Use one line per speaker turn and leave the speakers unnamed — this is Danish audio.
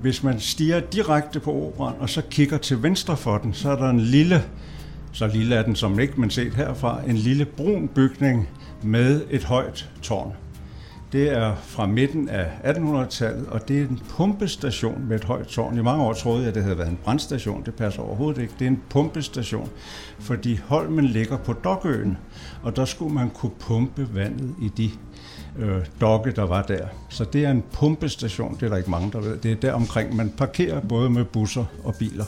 Hvis man stiger direkte på operan, og så kigger til venstre for den, så er der en lille, så lille er den som ikke man set herfra, en lille brun bygning med et højt tårn. Det er fra midten af 1800-tallet, og det er en pumpestation med et højt tårn. I mange år troede jeg, at det havde været en brandstation. Det passer overhovedet ikke. Det er en pumpestation, fordi Holmen ligger på Dokøen, og der skulle man kunne pumpe vandet i de øh, dokke, der var der. Så det er en pumpestation, det er der ikke mange, der ved. Det er der omkring, man parkerer både med busser og biler.